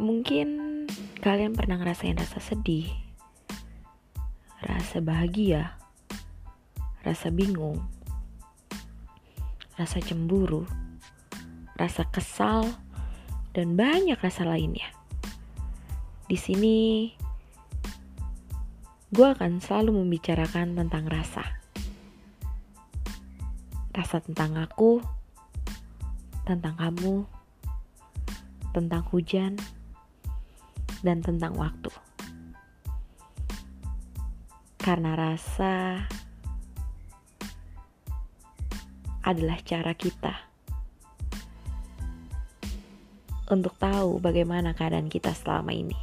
Mungkin kalian pernah ngerasain rasa sedih, rasa bahagia, rasa bingung, rasa cemburu, rasa kesal, dan banyak rasa lainnya. Di sini, gue akan selalu membicarakan tentang rasa. Rasa tentang aku, tentang kamu, tentang hujan, dan tentang waktu. Karena rasa adalah cara kita untuk tahu bagaimana keadaan kita selama ini.